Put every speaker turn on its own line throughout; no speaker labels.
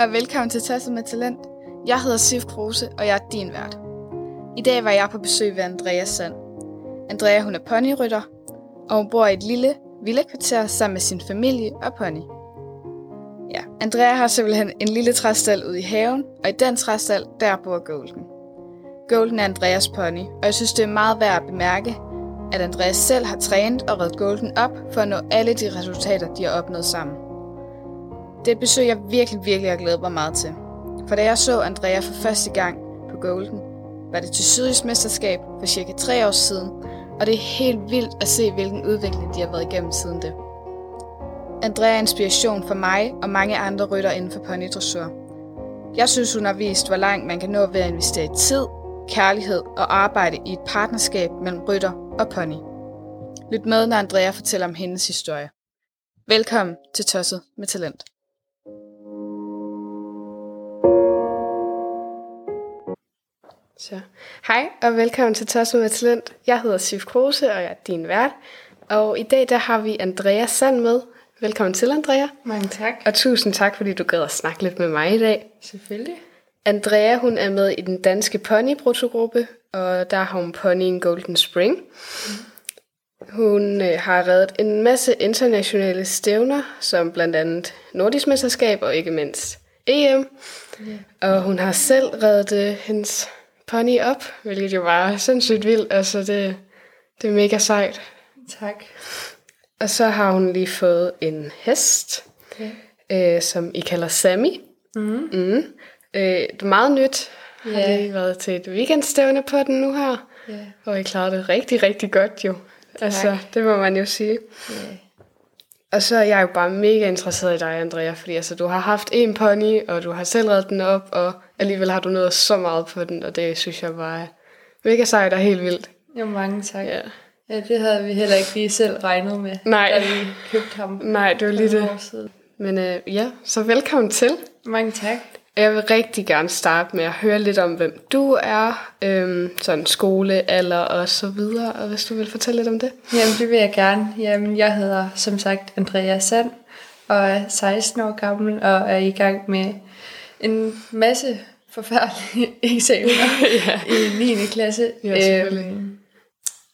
og velkommen til Tasset med Talent. Jeg hedder Sif Kruse, og jeg er din vært. I dag var jeg på besøg ved Andrea Sand. Andrea hun er ponyrytter, og hun bor i et lille villakvarter sammen med sin familie og pony. Ja, Andrea har simpelthen en lille træstal ude i haven, og i den træstal, der bor Golden. Golden er Andreas pony, og jeg synes, det er meget værd at bemærke, at Andreas selv har trænet og reddet Golden op for at nå alle de resultater, de har opnået sammen. Det er et besøg, jeg virkelig, virkelig har glædet mig meget til. For da jeg så Andrea for første gang på Golden, var det til Sydøst Mesterskab for cirka tre år siden, og det er helt vildt at se, hvilken udvikling de har været igennem siden det. Andrea er inspiration for mig og mange andre rytter inden for ponydressur. Jeg synes, hun har vist, hvor langt man kan nå ved at investere i tid, kærlighed og arbejde i et partnerskab mellem rytter og pony. Lyt med, når Andrea fortæller om hendes historie. Velkommen til Tosset med Talent. Så, hej og velkommen til Tosset med Talent. Jeg hedder Sif Kruse, og jeg er din vært. Og i dag der har vi Andrea Sand med. Velkommen til, Andrea.
Mange tak.
Og tusind tak, fordi du gad at snakke lidt med mig i dag.
Selvfølgelig.
Andrea, hun er med i den danske pony gruppe og der har hun ponyen Golden Spring. Hun øh, har reddet en masse internationale stævner, som blandt andet Nordisk Mesterskab og ikke mindst EM. Yeah. Og hun har selv reddet øh, hendes pony op, hvilket jo var sindssygt vildt. Altså, det, det er mega sejt.
Tak.
Og så har hun lige fået en hest, okay. øh, som I kalder Sammy. Mm. Mm. Øh, det er meget nyt. Yeah. Har lige været til et weekendstævne på den nu her. Yeah. Og I klarede det rigtig, rigtig godt jo. Tak. Altså, det må man jo sige. Yeah. Og så er jeg jo bare mega interesseret i dig, Andrea, fordi altså, du har haft en pony, og du har selv reddet den op, og alligevel har du nået så meget på den, og det synes jeg bare er mega sejt og helt vildt.
Jo, mange tak. Ja. ja, det havde vi heller ikke lige selv regnet med,
Nej.
da vi købte ham.
Nej, det var lige det. Men øh, ja, så velkommen til.
Mange tak.
Jeg vil rigtig gerne starte med at høre lidt om, hvem du er, øhm, sådan skole, alder og så videre, og hvis du vil fortælle lidt om det.
Jamen, det vil jeg gerne. Jamen, jeg hedder som sagt Andrea Sand, og er 16 år gammel, og er i gang med en masse forfærdelige eksamener ja. i 9. klasse.
Ja, øhm,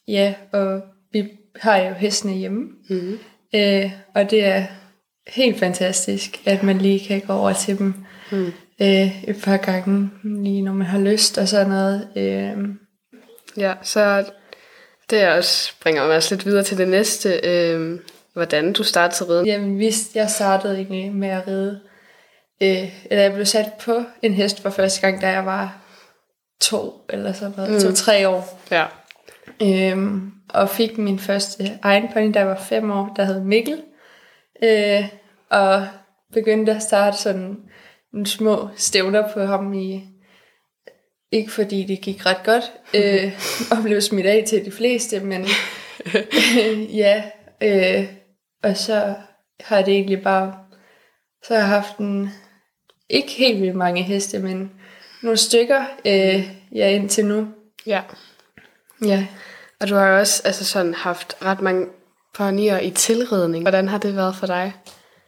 ja, og vi har jo hestene hjemme, mm-hmm. øh, og det er helt fantastisk, at man lige kan gå over til dem. Mm øh, et par gange, lige når man har lyst og sådan noget. Øh.
Ja, så det også bringer mig også lidt videre til det næste. Øh, hvordan du startede til riden?
Jamen, hvis jeg startede egentlig med at ride, øh, eller jeg blev sat på en hest for første gang, da jeg var to eller sådan noget, mm. to-tre år.
Ja.
Øhm, og fik min første egen pony, da jeg var fem år, der hed Mikkel. Øh, og begyndte at starte sådan nogle små stævner på ham i, ikke fordi det gik ret godt, øh, og blev smidt af til de fleste, men øh, ja, øh, og så har det egentlig bare, så har jeg haft en, ikke helt vildt mange heste, men nogle stykker, øh, ja, indtil nu.
Ja.
Ja.
Og du har også altså sådan haft ret mange ponyer i tilredning. Hvordan har det været for dig?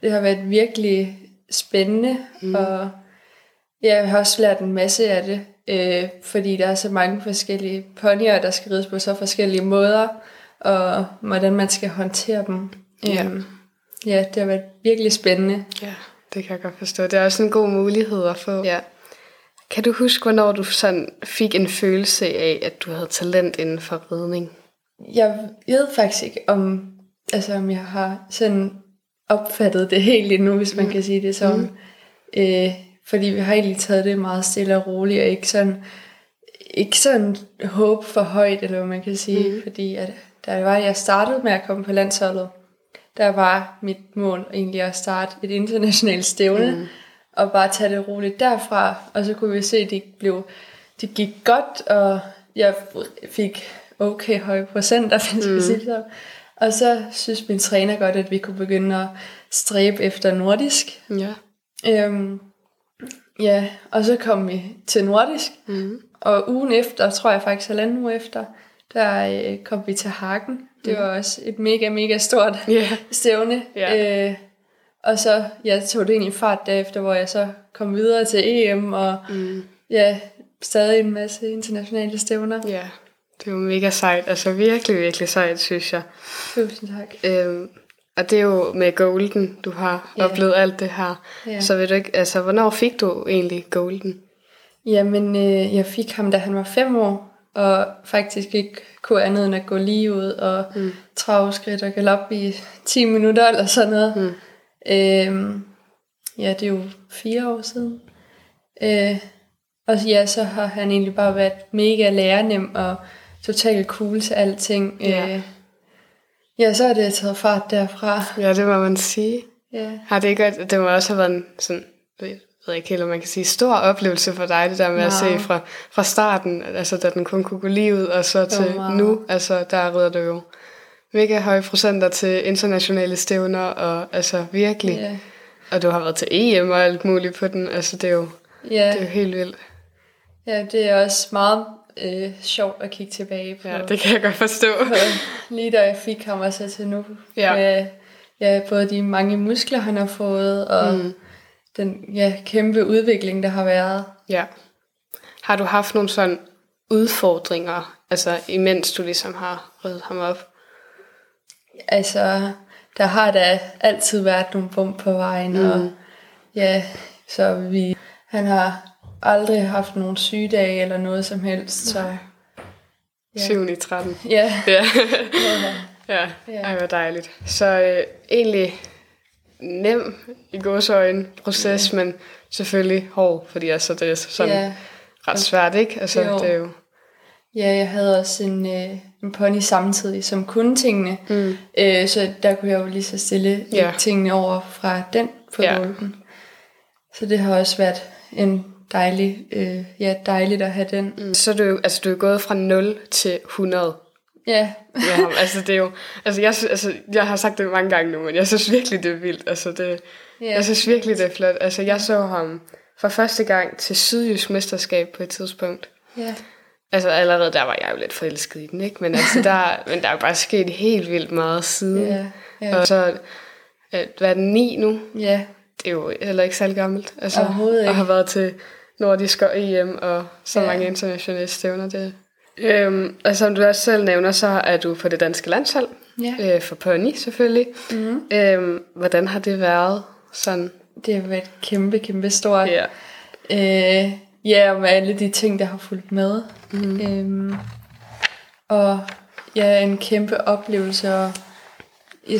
Det har været virkelig spændende, mm. og jeg har også lært en masse af det, øh, fordi der er så mange forskellige ponyer, der skal rides på så forskellige måder, og hvordan man skal håndtere dem.
Ja. Um,
ja, det har været virkelig spændende.
Ja, det kan jeg godt forstå. Det er også en god mulighed at få. Ja. Kan du huske, hvornår du sådan fik en følelse af, at du havde talent inden for ridning?
Jeg ved faktisk ikke, om, altså, om jeg har sådan opfattet det helt endnu, hvis man mm. kan sige det sådan. Mm. Øh, fordi vi har egentlig taget det meget stille og roligt, og ikke sådan, ikke sådan håb for højt, eller hvad man kan sige. Mm. Fordi at, da var, jeg startede med at komme på landsholdet, der var mit mål egentlig at starte et internationalt stævne, mm. og bare tage det roligt derfra. Og så kunne vi se, at det, blev, det gik godt, og jeg fik okay høje procenter, hvis mm. sige så. Og så synes min træner godt, at vi kunne begynde at stræbe efter nordisk.
Ja.
Øhm, ja, og så kom vi til nordisk.
Mm.
Og ugen efter, tror jeg faktisk halvanden uge efter, der øh, kom vi til Hagen. Det mm. var også et mega, mega stort
yeah.
stævne.
Yeah.
Øh, Og så jeg tog det ind i fart derefter, hvor jeg så kom videre til EM, og mm. ja, stadig en masse internationale stævner.
Ja, det er jo mega sejt. Altså virkelig, virkelig sejt, synes jeg.
Tusind tak.
Øhm, og det er jo med Golden, du har yeah. oplevet alt det her.
Ja.
Så ved du ikke, altså hvornår fik du egentlig Golden?
Jamen, øh, jeg fik ham, da han var fem år, og faktisk ikke kunne andet end at gå lige ud og mm. travskridt og galop i 10 minutter eller sådan noget. Mm. Øhm, ja, det er jo fire år siden. Øh, og ja, så har han egentlig bare været mega lærenem og totalt cool til alting.
Ja.
Øh, ja, så er det taget fart derfra.
Ja, det må man sige.
Ja.
Har det ikke det må også have været en sådan, jeg ved ikke helt, om man kan sige, stor oplevelse for dig, det der med at se fra, fra starten, altså da den kun kunne gå lige ud, og så til
meget.
nu, altså der rider du jo mega høje procenter til internationale stævner, og altså virkelig,
Ja.
og du har været til EM og alt muligt på den, altså det er jo,
Ja.
det er jo helt vildt.
ja, det er også meget øh, sjovt at kigge tilbage på.
Ja, det kan jeg godt forstå.
på, lige da jeg fik ham og så til nu.
Ja.
Med, ja, både de mange muskler, han har fået, og mm. den ja, kæmpe udvikling, der har været.
Ja. Har du haft nogle sådan udfordringer, altså imens du ligesom har reddet ham op?
Altså, der har da altid været nogle bump på vejen, mm. og ja, så vi, han har aldrig haft nogen sygedage eller noget som helst, så
Ja. 7 i 13.
ja,
Ja.
ja,
ja,
Ja.
ej hvor dejligt. Så øh, egentlig nem i gåsøjne proces, men selvfølgelig hård, fordi altså det er sådan
ja.
ret svært, ikke? Altså
Jo.
det er jo...
Ja, jeg havde også en, øh, en pony samtidig, som kunne tingene. Mm. Øh, så der kunne jeg jo lige så stille
Ja.
ja. tingene over fra den på
Ja.
ja. Så det har også været en dejlig, øh, ja, dejligt at have den. Mm.
Så er du, altså, du er gået fra 0 til 100
Ja,
ham. altså det er jo... Altså jeg, altså jeg har sagt det mange gange nu, men jeg synes virkelig, det er vildt. Altså det,
ja.
Jeg synes virkelig, det er flot. Altså, jeg så ham for første gang til Sydjysk Mesterskab på et tidspunkt.
ja.
Altså, allerede der var jeg jo lidt forelsket i den, ikke? Men, altså, der, men der er bare sket helt vildt meget siden.
Ja, ja.
Og så, øh, hvad er den, ni nu?
ja.
Det er jo heller ikke særlig gammelt. Altså,
Overhovedet ikke.
Og har været til Nordisk og EM og så
Ja.
mange internationale stævner. Det. Øhm, og som du også selv nævner, så er du på det danske landshold.
Ja.
Øh, for pony selvfølgelig. Mm. Øhm, hvordan har det været sådan?
Det har været kæmpe, kæmpe stort.
Ja.
Øh, ja, og med alle de ting, der har fulgt med. Mm. Øhm, og ja, en kæmpe oplevelse, og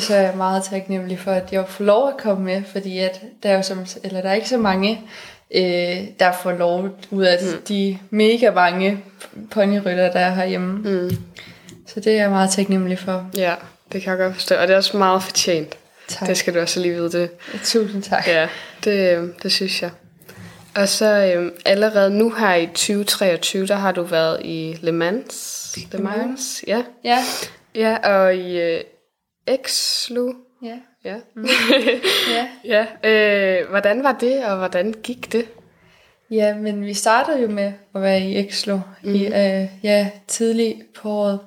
så er jeg meget taknemmelig for, at jeg får lov at komme med, fordi at der er jo som, eller der er ikke så mange, øh, der får lov ud af mm. de mega mange ponyrytter, der er herhjemme. Mm. Så det er jeg meget taknemmelig for.
Ja, det kan jeg godt forstå. Og det er også meget fortjent.
Tak.
Det skal du også lige vide det.
Tusind tak.
Ja, det, øh, det synes jeg. Og så øhm, allerede nu her i 2023, der har du været i Le Mans. Le Mans, ja.
Ja.
Ja, og i øh, Exlu.
Ja.
Ja.
Ja.
ja. Øh, hvordan var det, og hvordan gik det?
Ja, men vi startede jo med at være i Exlo mm. i øh, ja, tidlig på året.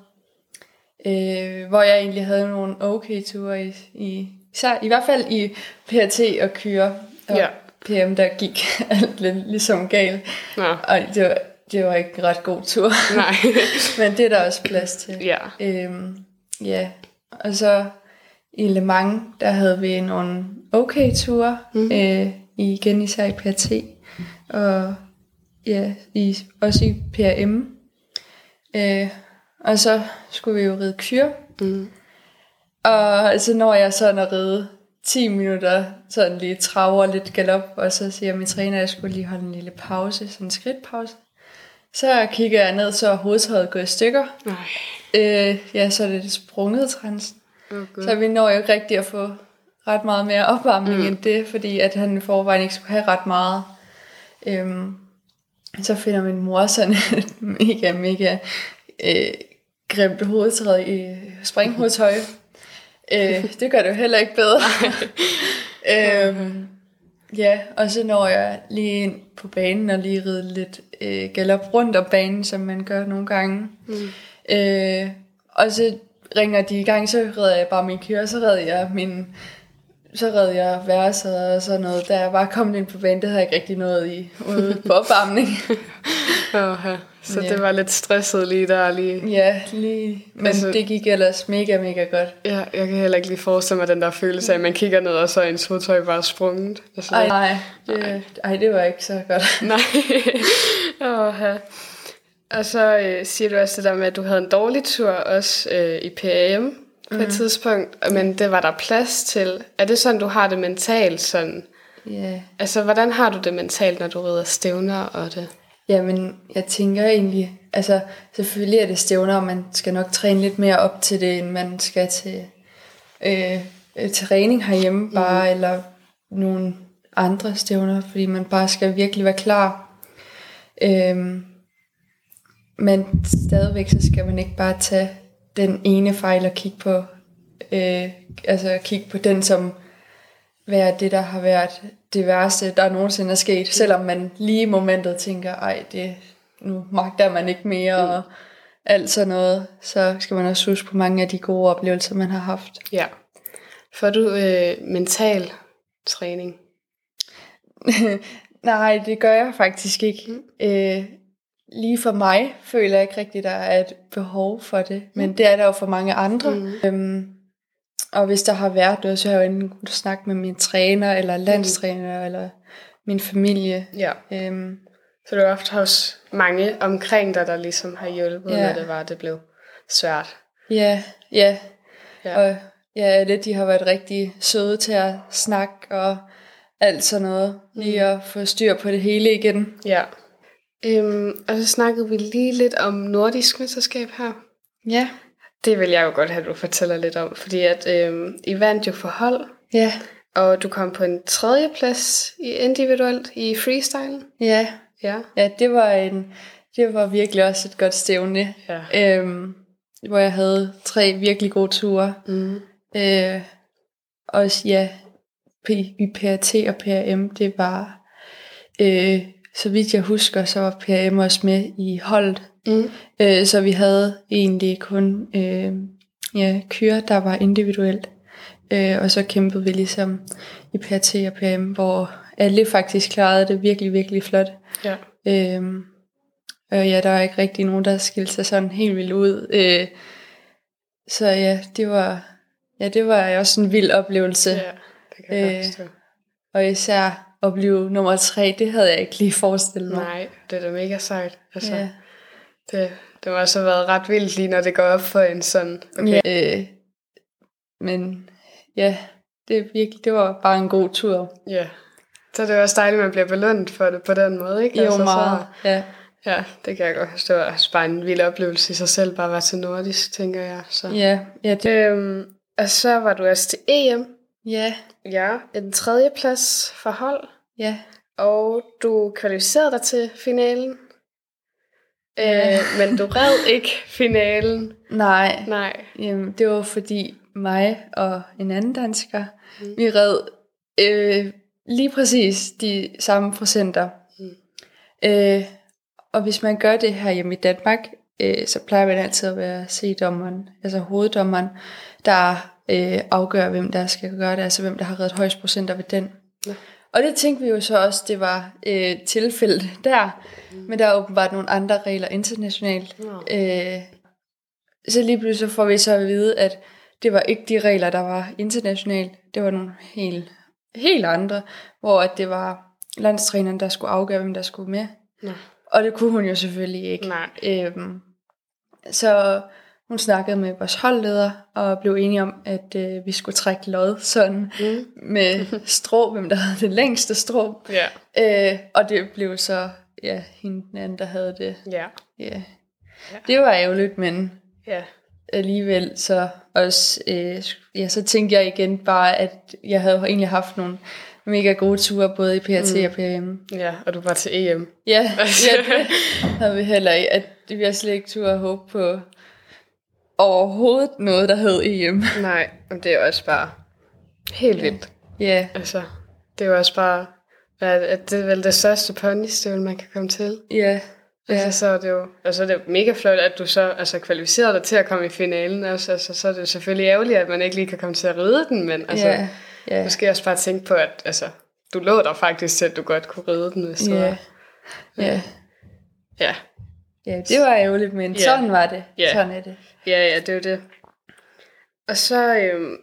Øh, hvor jeg egentlig havde nogle okay ture i, i, især, i hvert fald i PRT og Kyre og
Ja.
PM, der gik alt lidt ligesom galt.
Nå,
Og det var, det var ikke en ret god tur.
nej.
Men det er der også plads til.
ja.
Øhm, ja, og så i Le Mans, der havde vi nogle okay ture, mm. øh, igen især i PRT, og ja, i, også i PRM. Øh, og så skulle vi jo ride kyr.
Mm.
Og altså, når jeg sådan at ride 10 minutter, sådan lige traver lidt galop, og så siger min træner, at jeg skulle lige holde en lille pause, sådan en skridtpause. Så kigger jeg ned, så er hovedtøjet gået i stykker.
Nej.
Øh, ja, så er det sprunget transen.
Oh,
Så vi når jo ikke rigtig at få ret meget mere opvarmning mm. end det, fordi at han i forvejen ikke skulle have ret meget. Øhm, så finder min mor sådan et mega, mega øh, grimt hovedtræd i springhovedtøj. øh, det gør det jo heller ikke bedre. øhm, ja, og så når jeg lige ind på banen og lige ride lidt øh, galop rundt om banen, som man gør nogle gange. Mm. Øh, og så ringer de i gang, så redder jeg bare min kører, så redder jeg min så red jeg værset og sådan noget. Da jeg var kommet ind på banen, det havde jeg ikke rigtig noget i ude på opvarmning.
Oha. Så
Ja.
det var lidt stresset lige der lige.
ja, lige. Men
Altså-
det gik ellers mega, mega godt.
Ja, jeg kan heller ikke lige forestille mig den der følelse af, at man kigger ned, og så er ens fodtøj bare sprunget. Altså,
Ej, nej, det, ej, det var ikke så godt.
Nej. Oha. Og så øh, siger du også det der med, at du havde en dårlig tur også øh, i PAM på et tidspunkt, men det var der plads til. Er det sådan, du har det mentalt sådan?
Ja.
Altså, hvordan har du det mentalt, når du rider stævner og det?
Jamen, jeg tænker egentlig, altså selvfølgelig er det stævner, og man skal nok træne lidt mere op til det, end man skal til øh, øh, træning herhjemme bare, eller nogle andre stævner, fordi man bare skal virkelig være klar. Øhm, men stadigvæk, så skal man ikke bare tage den ene fejl og kigge på, øh, altså kigge på den som være det, der har været det værste, der nogensinde er sket. Selvom man lige i momentet tænker, ej, det, nu magter man ikke mere, og alt sådan noget. Så skal man også huske på mange af de gode oplevelser, man har haft.
Ja. Får du øh, mental træning?
Nej, det gør jeg faktisk ikke. Mm. Øh, lige for mig føler jeg ikke rigtigt, der er et behov for det. Men det er der jo for mange andre. Mm. Øhm, og hvis der har været noget, så har jeg jo enten kunnet snakke med min træner, eller landstræner, mm. eller min familie.
Ja.
Øhm,
Så du har ofte også mange omkring dig, der ligesom har hjulpet,
Ja.
når det var, det blev svært.
ja, ja.
Ja.
Og ja, det, de har været rigtig søde til at snakke og alt sådan noget. Lige at få styr på det hele igen.
Ja. Øhm, og så snakkede vi lige lidt om nordisk mesterskab her.
Ja.
Det vil jeg jo godt have, at du fortæller lidt om, fordi at øhm, I vandt jo for hold,
Ja.
og du kom på en tredje plads i individuelt i freestyle.
Ja.
Ja.
Ja, det var en, det var virkelig også et godt stævne.
Ja.
Øhm, hvor jeg havde tre virkelig gode ture.
Mm.
Øh, også ja, i PRT og PRM, det var, øh, så vidt jeg husker, så var PRM også med i holdet.
Mm.
Øh, så vi havde egentlig kun øh, ja, kyre, der var individuelt. Øh, og så kæmpede vi ligesom i PRT og PRM, hvor alle faktisk klarede det virkelig, virkelig flot.
Ja.
Øhm, og ja, der var ikke rigtig nogen, der skilte sig sådan helt vildt ud. Øh, så ja, det var, ja, det var også en vild oplevelse.
ja, det kan jeg
Øh. Og især at blive nummer tre, det havde jeg ikke lige forestillet mig.
Nej, det er da mega sejt. Altså,
Ja.
det, det må også have været ret vildt lige, når det går op for en sådan. Okay.
Ja. Øh, men ja, det, virkelig, det var bare en god tur.
Ja. Så det er også dejligt, at man bliver belønnet for det på den måde, ikke?
Jo,
Altså,
meget.
Så,
Ja.
ja, det kan jeg godt forstå. Det også bare en vild oplevelse i sig selv, bare at være til nordisk, tænker jeg. Så.
Ja, ja, det,
Øhm, og så var du også til EM.
Ja,
Ja, en tredje plads for hold.
ja.
Og du kvalificerede dig til finalen.
Ja.
Øh, men du red ikke finalen.
Nej,
Nej.
Jamen, det var fordi mig og en anden dansker, mm. vi red øh, lige præcis de samme procenter.
Mm.
Øh, og hvis man gør det her hjemme i Danmark, øh, så plejer man altid at være C-dommeren, altså hoveddommeren, der øh, afgør, hvem der skal gøre det, altså hvem der har reddet højst procenter ved den.
Ja.
Og det tænkte vi jo så også, det var øh, tilfældet der, mm. men der er åbenbart nogle andre regler internationalt.
Nå.
Øh, så lige pludselig så får vi så at vide, at det var ikke de regler, der var internationalt. Det var nogle helt, helt andre, hvor at det var landstræneren, der skulle afgøre, hvem der skulle med.
Nå.
Og det kunne hun jo selvfølgelig ikke.
Nej.
Øhm, så hun snakkede med vores holdleder og blev enige om, at øh, vi skulle trække lod sådan
Mm.
med strå, hvem der havde det længste strå.
Ja.
Øh, og det blev så ja, hende den anden, der havde det.
Ja.
Ja.
Ja.
Det var ærgerligt, men
Ja.
alligevel så også, øh, ja, så tænkte jeg igen bare, at jeg havde egentlig haft nogle mega gode ture, både i PRT mm. og PRM.
Ja, og du var til EM.
Ja, ja, det havde vi heller ikke, at vi har slet ikke tur at håbe på overhovedet noget, der hed EM.
Nej, men det er også bare helt vildt.
Ja,
Altså, det er jo også bare, at, at det er vel det største ponystøvle, man kan komme til.
ja,
Ja.
ja,
Altså, så er det jo altså, det er mega flot, at du så altså, kvalificerede dig til at komme i finalen. Også, altså, så er det jo selvfølgelig ærgerligt, at man ikke lige kan komme til at ride den, men altså,
ja, Ja.
Måske også bare tænke på, at altså, du lå der faktisk til, at du godt kunne ride den, hvis
Ja.
var.
Ja.
Ja.
ja, det var ærgerligt, men
Ja.
sådan var det.
Ja.
Sådan er det.
Ja, ja, det er jo det. Og så øhm,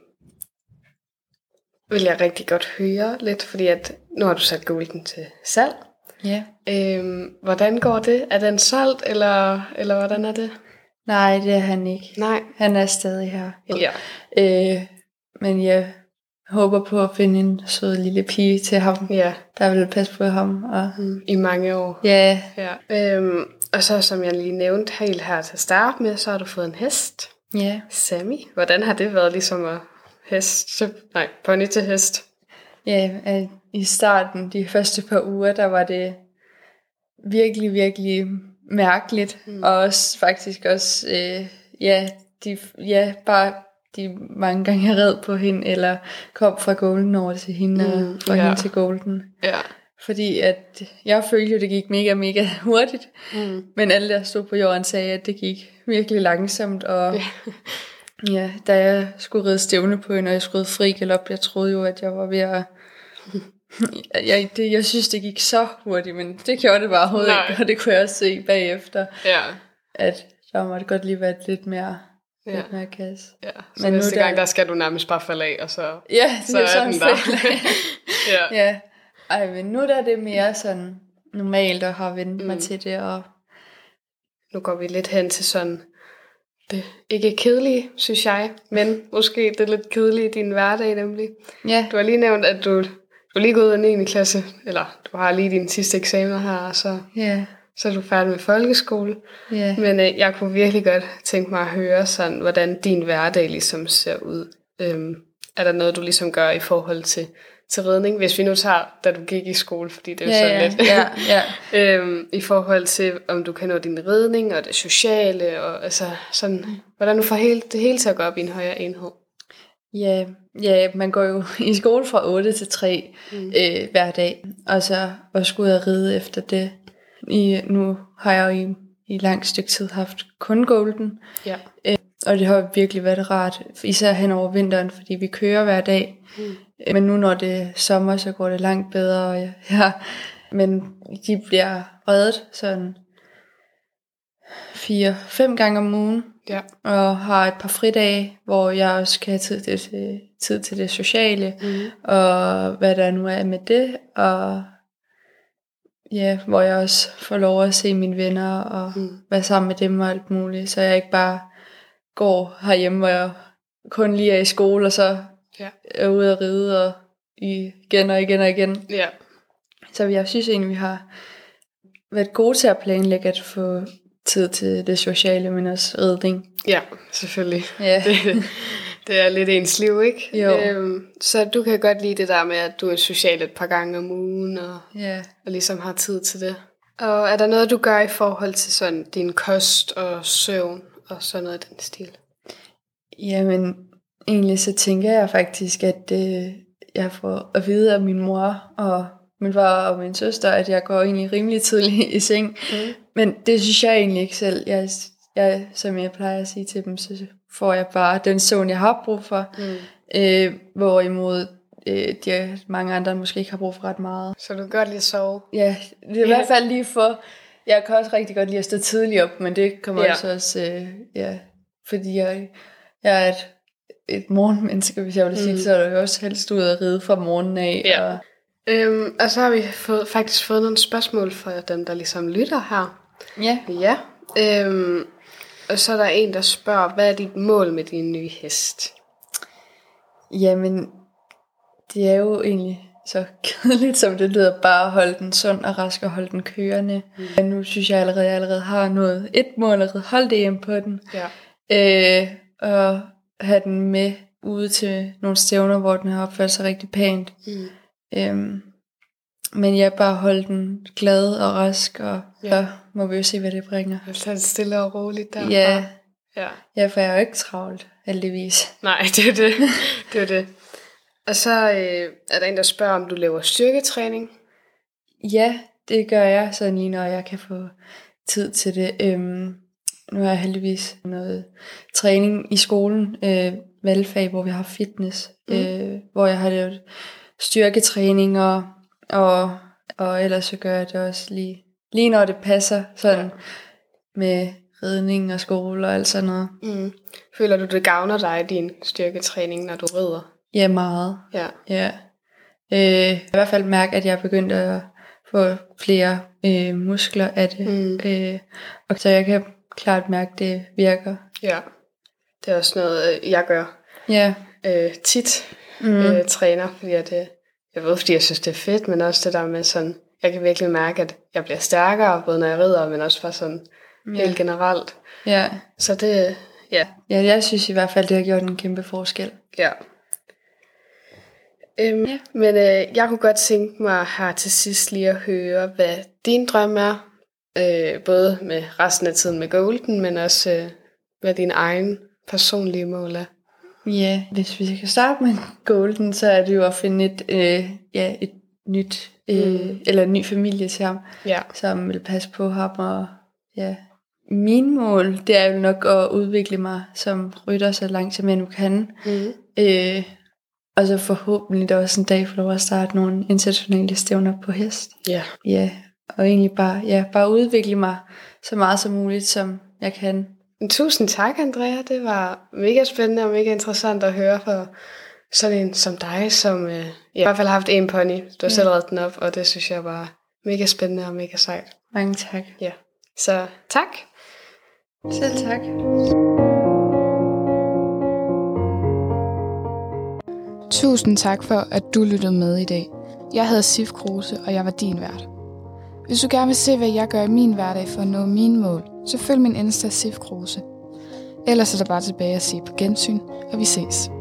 vil jeg rigtig godt høre lidt, fordi at nu har du sat Golden til salg.
Ja.
Øhm, hvordan går det? Er den solgt, eller, eller hvordan er det?
Nej, det er han ikke.
Nej.
Han er stadig her.
Ja.
Øh, men jeg håber på at finde en sød lille pige til ham,
Ja,
der vil passe på ham. Og
mm, i mange år.
ja,
Ja. Øhm, og så som jeg lige nævnte helt her til at starte med, så har du fået en hest.
ja.
Sammy. Hvordan har det været ligesom at hest til, nej, pony til hest?
Ja, at i starten, de første par uger, der var det virkelig, virkelig mærkeligt. Mm. Og også faktisk også, øh, ja, de, ja, bare de mange gange jeg red på hende, eller kom fra Golden over til hende, mm, og fra
ja.
hende til Golden.
Ja.
Fordi at jeg følte jo, det gik mega, mega hurtigt.
Mm.
Men alle, der stod på jorden, sagde, at det gik virkelig langsomt. Og
Ja.
ja, da jeg skulle ride stævne på hende, og jeg skulle ride fri galop, jeg troede jo, at jeg var ved at... Jeg, det, jeg synes, det gik så hurtigt, men det gjorde det bare overhovedet ikke, og det kunne jeg også se bagefter,
Ja.
at der måtte godt lige være lidt mere,
Ja.
lidt mere gas.
ja. Så
Men nu
næste
der-
gang, der skal du nærmest bare falde af, og så,
Ja, det
så
er
er
sådan
den der. ja.
ja. Ej, men nu der er det mere sådan normalt, og har vendt mm. mig til det, og
Nu går vi lidt hen til sådan, det ikke kedelige, synes jeg, men måske det lidt kedelige i din hverdag nemlig.
ja,
Du har lige nævnt, at du, du er lige gået ud af 9. klasse, eller du har lige din sidste eksamen her, og så,
ja,
så er du færdig med folkeskole.
ja.
Men øh, jeg kunne virkelig godt tænke mig at høre, sådan, hvordan din hverdag ligesom ser ud. Øhm, er der noget, du ligesom gør i forhold til, til ridning? Hvis vi nu tager, da du gik i skole, fordi det er jo
ja,
sådan
ja,
lidt.
ja, ja.
øhm, I forhold til, om du kan nå din ridning og det sociale, og altså sådan, hvordan du får hele, det hele til at gå op i en højere enhed.
Ja, ja, man går jo i skole fra 8 til 3 mm. øh, hver dag, og så og skulle og ride efter det. I, nu har jeg jo i, i lang stykke tid haft kun golden,
Ja.
Og det har virkelig været rart, især hen over vinteren, fordi vi kører hver dag.
Mm.
Øh, Men nu når det er sommer, så går det langt bedre, og ja, ja, men de bliver reddet sådan fire-fem gange om ugen,
Ja.
og har et par fridage, hvor jeg også kan have tid til, til, tid til det sociale,
Mm.
og hvad der nu er med det, og ja, hvor jeg også får lov at se mine venner, og
Mm.
være sammen med dem og alt muligt, så jeg ikke bare går herhjemme, hvor jeg kun lige er i skole, og så
Ja.
er ude at ride, og igen og igen og igen.
Ja.
Så jeg synes egentlig, vi har været gode til at planlægge at få tid til det sociale, men også ridning.
Ja, selvfølgelig.
Ja.
Det, det er lidt ens liv, ikke?
Jo.
Øhm, så du kan godt lide det der med, at du er social et par gange om ugen, og,
ja.
og ligesom har tid til det. Og er der noget, du gør i forhold til sådan din kost og søvn, og sådan noget i den stil?
Jamen, egentlig så tænker jeg faktisk, at øh, jeg får at vide af min mor og min far og min søster, at jeg går egentlig rimelig tidligt i seng.
Mm.
Men det synes jeg egentlig ikke selv. Jeg, jeg, som jeg plejer at sige til dem, så får jeg bare den søvn, jeg har brug for.
Mm.
Øh, hvorimod øh, de mange andre måske ikke har brug for ret meget.
Så du kan godt lide at sove?
Ja, det er i
Ja.
hvert fald lige for... Jeg kan også rigtig godt lide at stå tidligt op, men det kommer
Ja.
også også... Øh, ja, fordi jeg, jeg er et, et morgenmenneske, hvis jeg vil sige
Mm.
så er jeg jo også helst ud at ride fra morgenen af.
Ja.
Og,
Øhm, og så har vi fået, faktisk fået nogle spørgsmål fra dem, der ligesom lytter her.
ja.
Ja. Øhm, og så er der en, der spørger, hvad er dit mål med din nye hest?
Jamen, det er jo egentlig så kedeligt, som det lyder, bare at holde den sund og rask og holde den kørende. Mm. Men nu synes jeg allerede, jeg allerede har nået et mål og holdt EM på den.
Ja.
Øh, og have den med ude til nogle stævner, hvor den har opført sig rigtig pænt.
Mm.
Øhm, men jeg bare holde den glad og rask, og
Ja.
ja. så må vi jo se, hvad det bringer.
Jeg tager det stille og roligt derfra.
Ja,
ja.
ja, for jeg er jo ikke travlt, heldigvis.
Nej, det er det. det er det. Og så øh, er der en, der spørger, om du laver styrketræning.
Ja, det gør jeg, sådan lige når jeg kan få tid til det. Øhm, nu har jeg heldigvis noget træning i skolen, øh, valgfag, hvor vi har fitness, mm. øh, hvor jeg har lavet styrketræning, og, og, og ellers så gør jeg det også lige, lige når det passer, sådan ja. med ridning og skole og alt sådan noget.
Mm. Føler du, det gavner dig, din styrketræning, når du rider?
Ja, meget.
Ja.
ja. Øh, I hvert fald mærke, at jeg er begyndt at få flere øh, muskler af det. Mm. Øh, og så jeg kan klart mærke, at det virker.
Ja, det er også noget, øh, jeg gør
ja.
øh, tit. Mm. Øh, træner, fordi at, øh, jeg ved, fordi jeg synes, det er fedt, men også det der med sådan, jeg kan virkelig mærke, at jeg bliver stærkere, både når jeg rider, men også for sådan ja. helt generelt.
Ja.
Så det, ja.
Ja, jeg synes i hvert fald, det har gjort en kæmpe forskel.
Ja. Øhm, ja. Men øh, jeg kunne godt tænke mig her til sidst lige at høre, hvad din drøm er. Øh, både med resten af tiden med Golden, men også øh, hvad din egen personlige mål er.
Ja, hvis vi skal starte med Golden, så er det jo at finde et, øh, ja, et nyt, øh, mm. eller en ny familie til ham,
ja.
som vil passe på ham. Og, ja. Min mål, det er jo nok at udvikle mig som rytter så langt som jeg nu kan. Mm. Øh, og så forhåbentlig der også en dag få lov at starte nogle internationale stævner på hest.
Ja.
Ja, og egentlig bare, ja, bare udvikle mig så meget som muligt, som jeg kan.
Tusind tak, Andrea. Det var mega spændende og mega interessant at høre for sådan en som dig, som øh, i hvert fald har haft en pony. Du har ja. selv reddet den op, og det synes jeg var mega spændende og mega sejt.
Mange tak.
Ja. Så tak.
Selv tak.
Tusind tak for, at du lyttede med i dag. Jeg hedder Sif Kruse, og jeg var din vært. Hvis du gerne vil se, hvad jeg gør i min hverdag for at nå mine mål, så følg min Insta Sif Kruse. Ellers er der bare tilbage at sige på gensyn, og vi ses.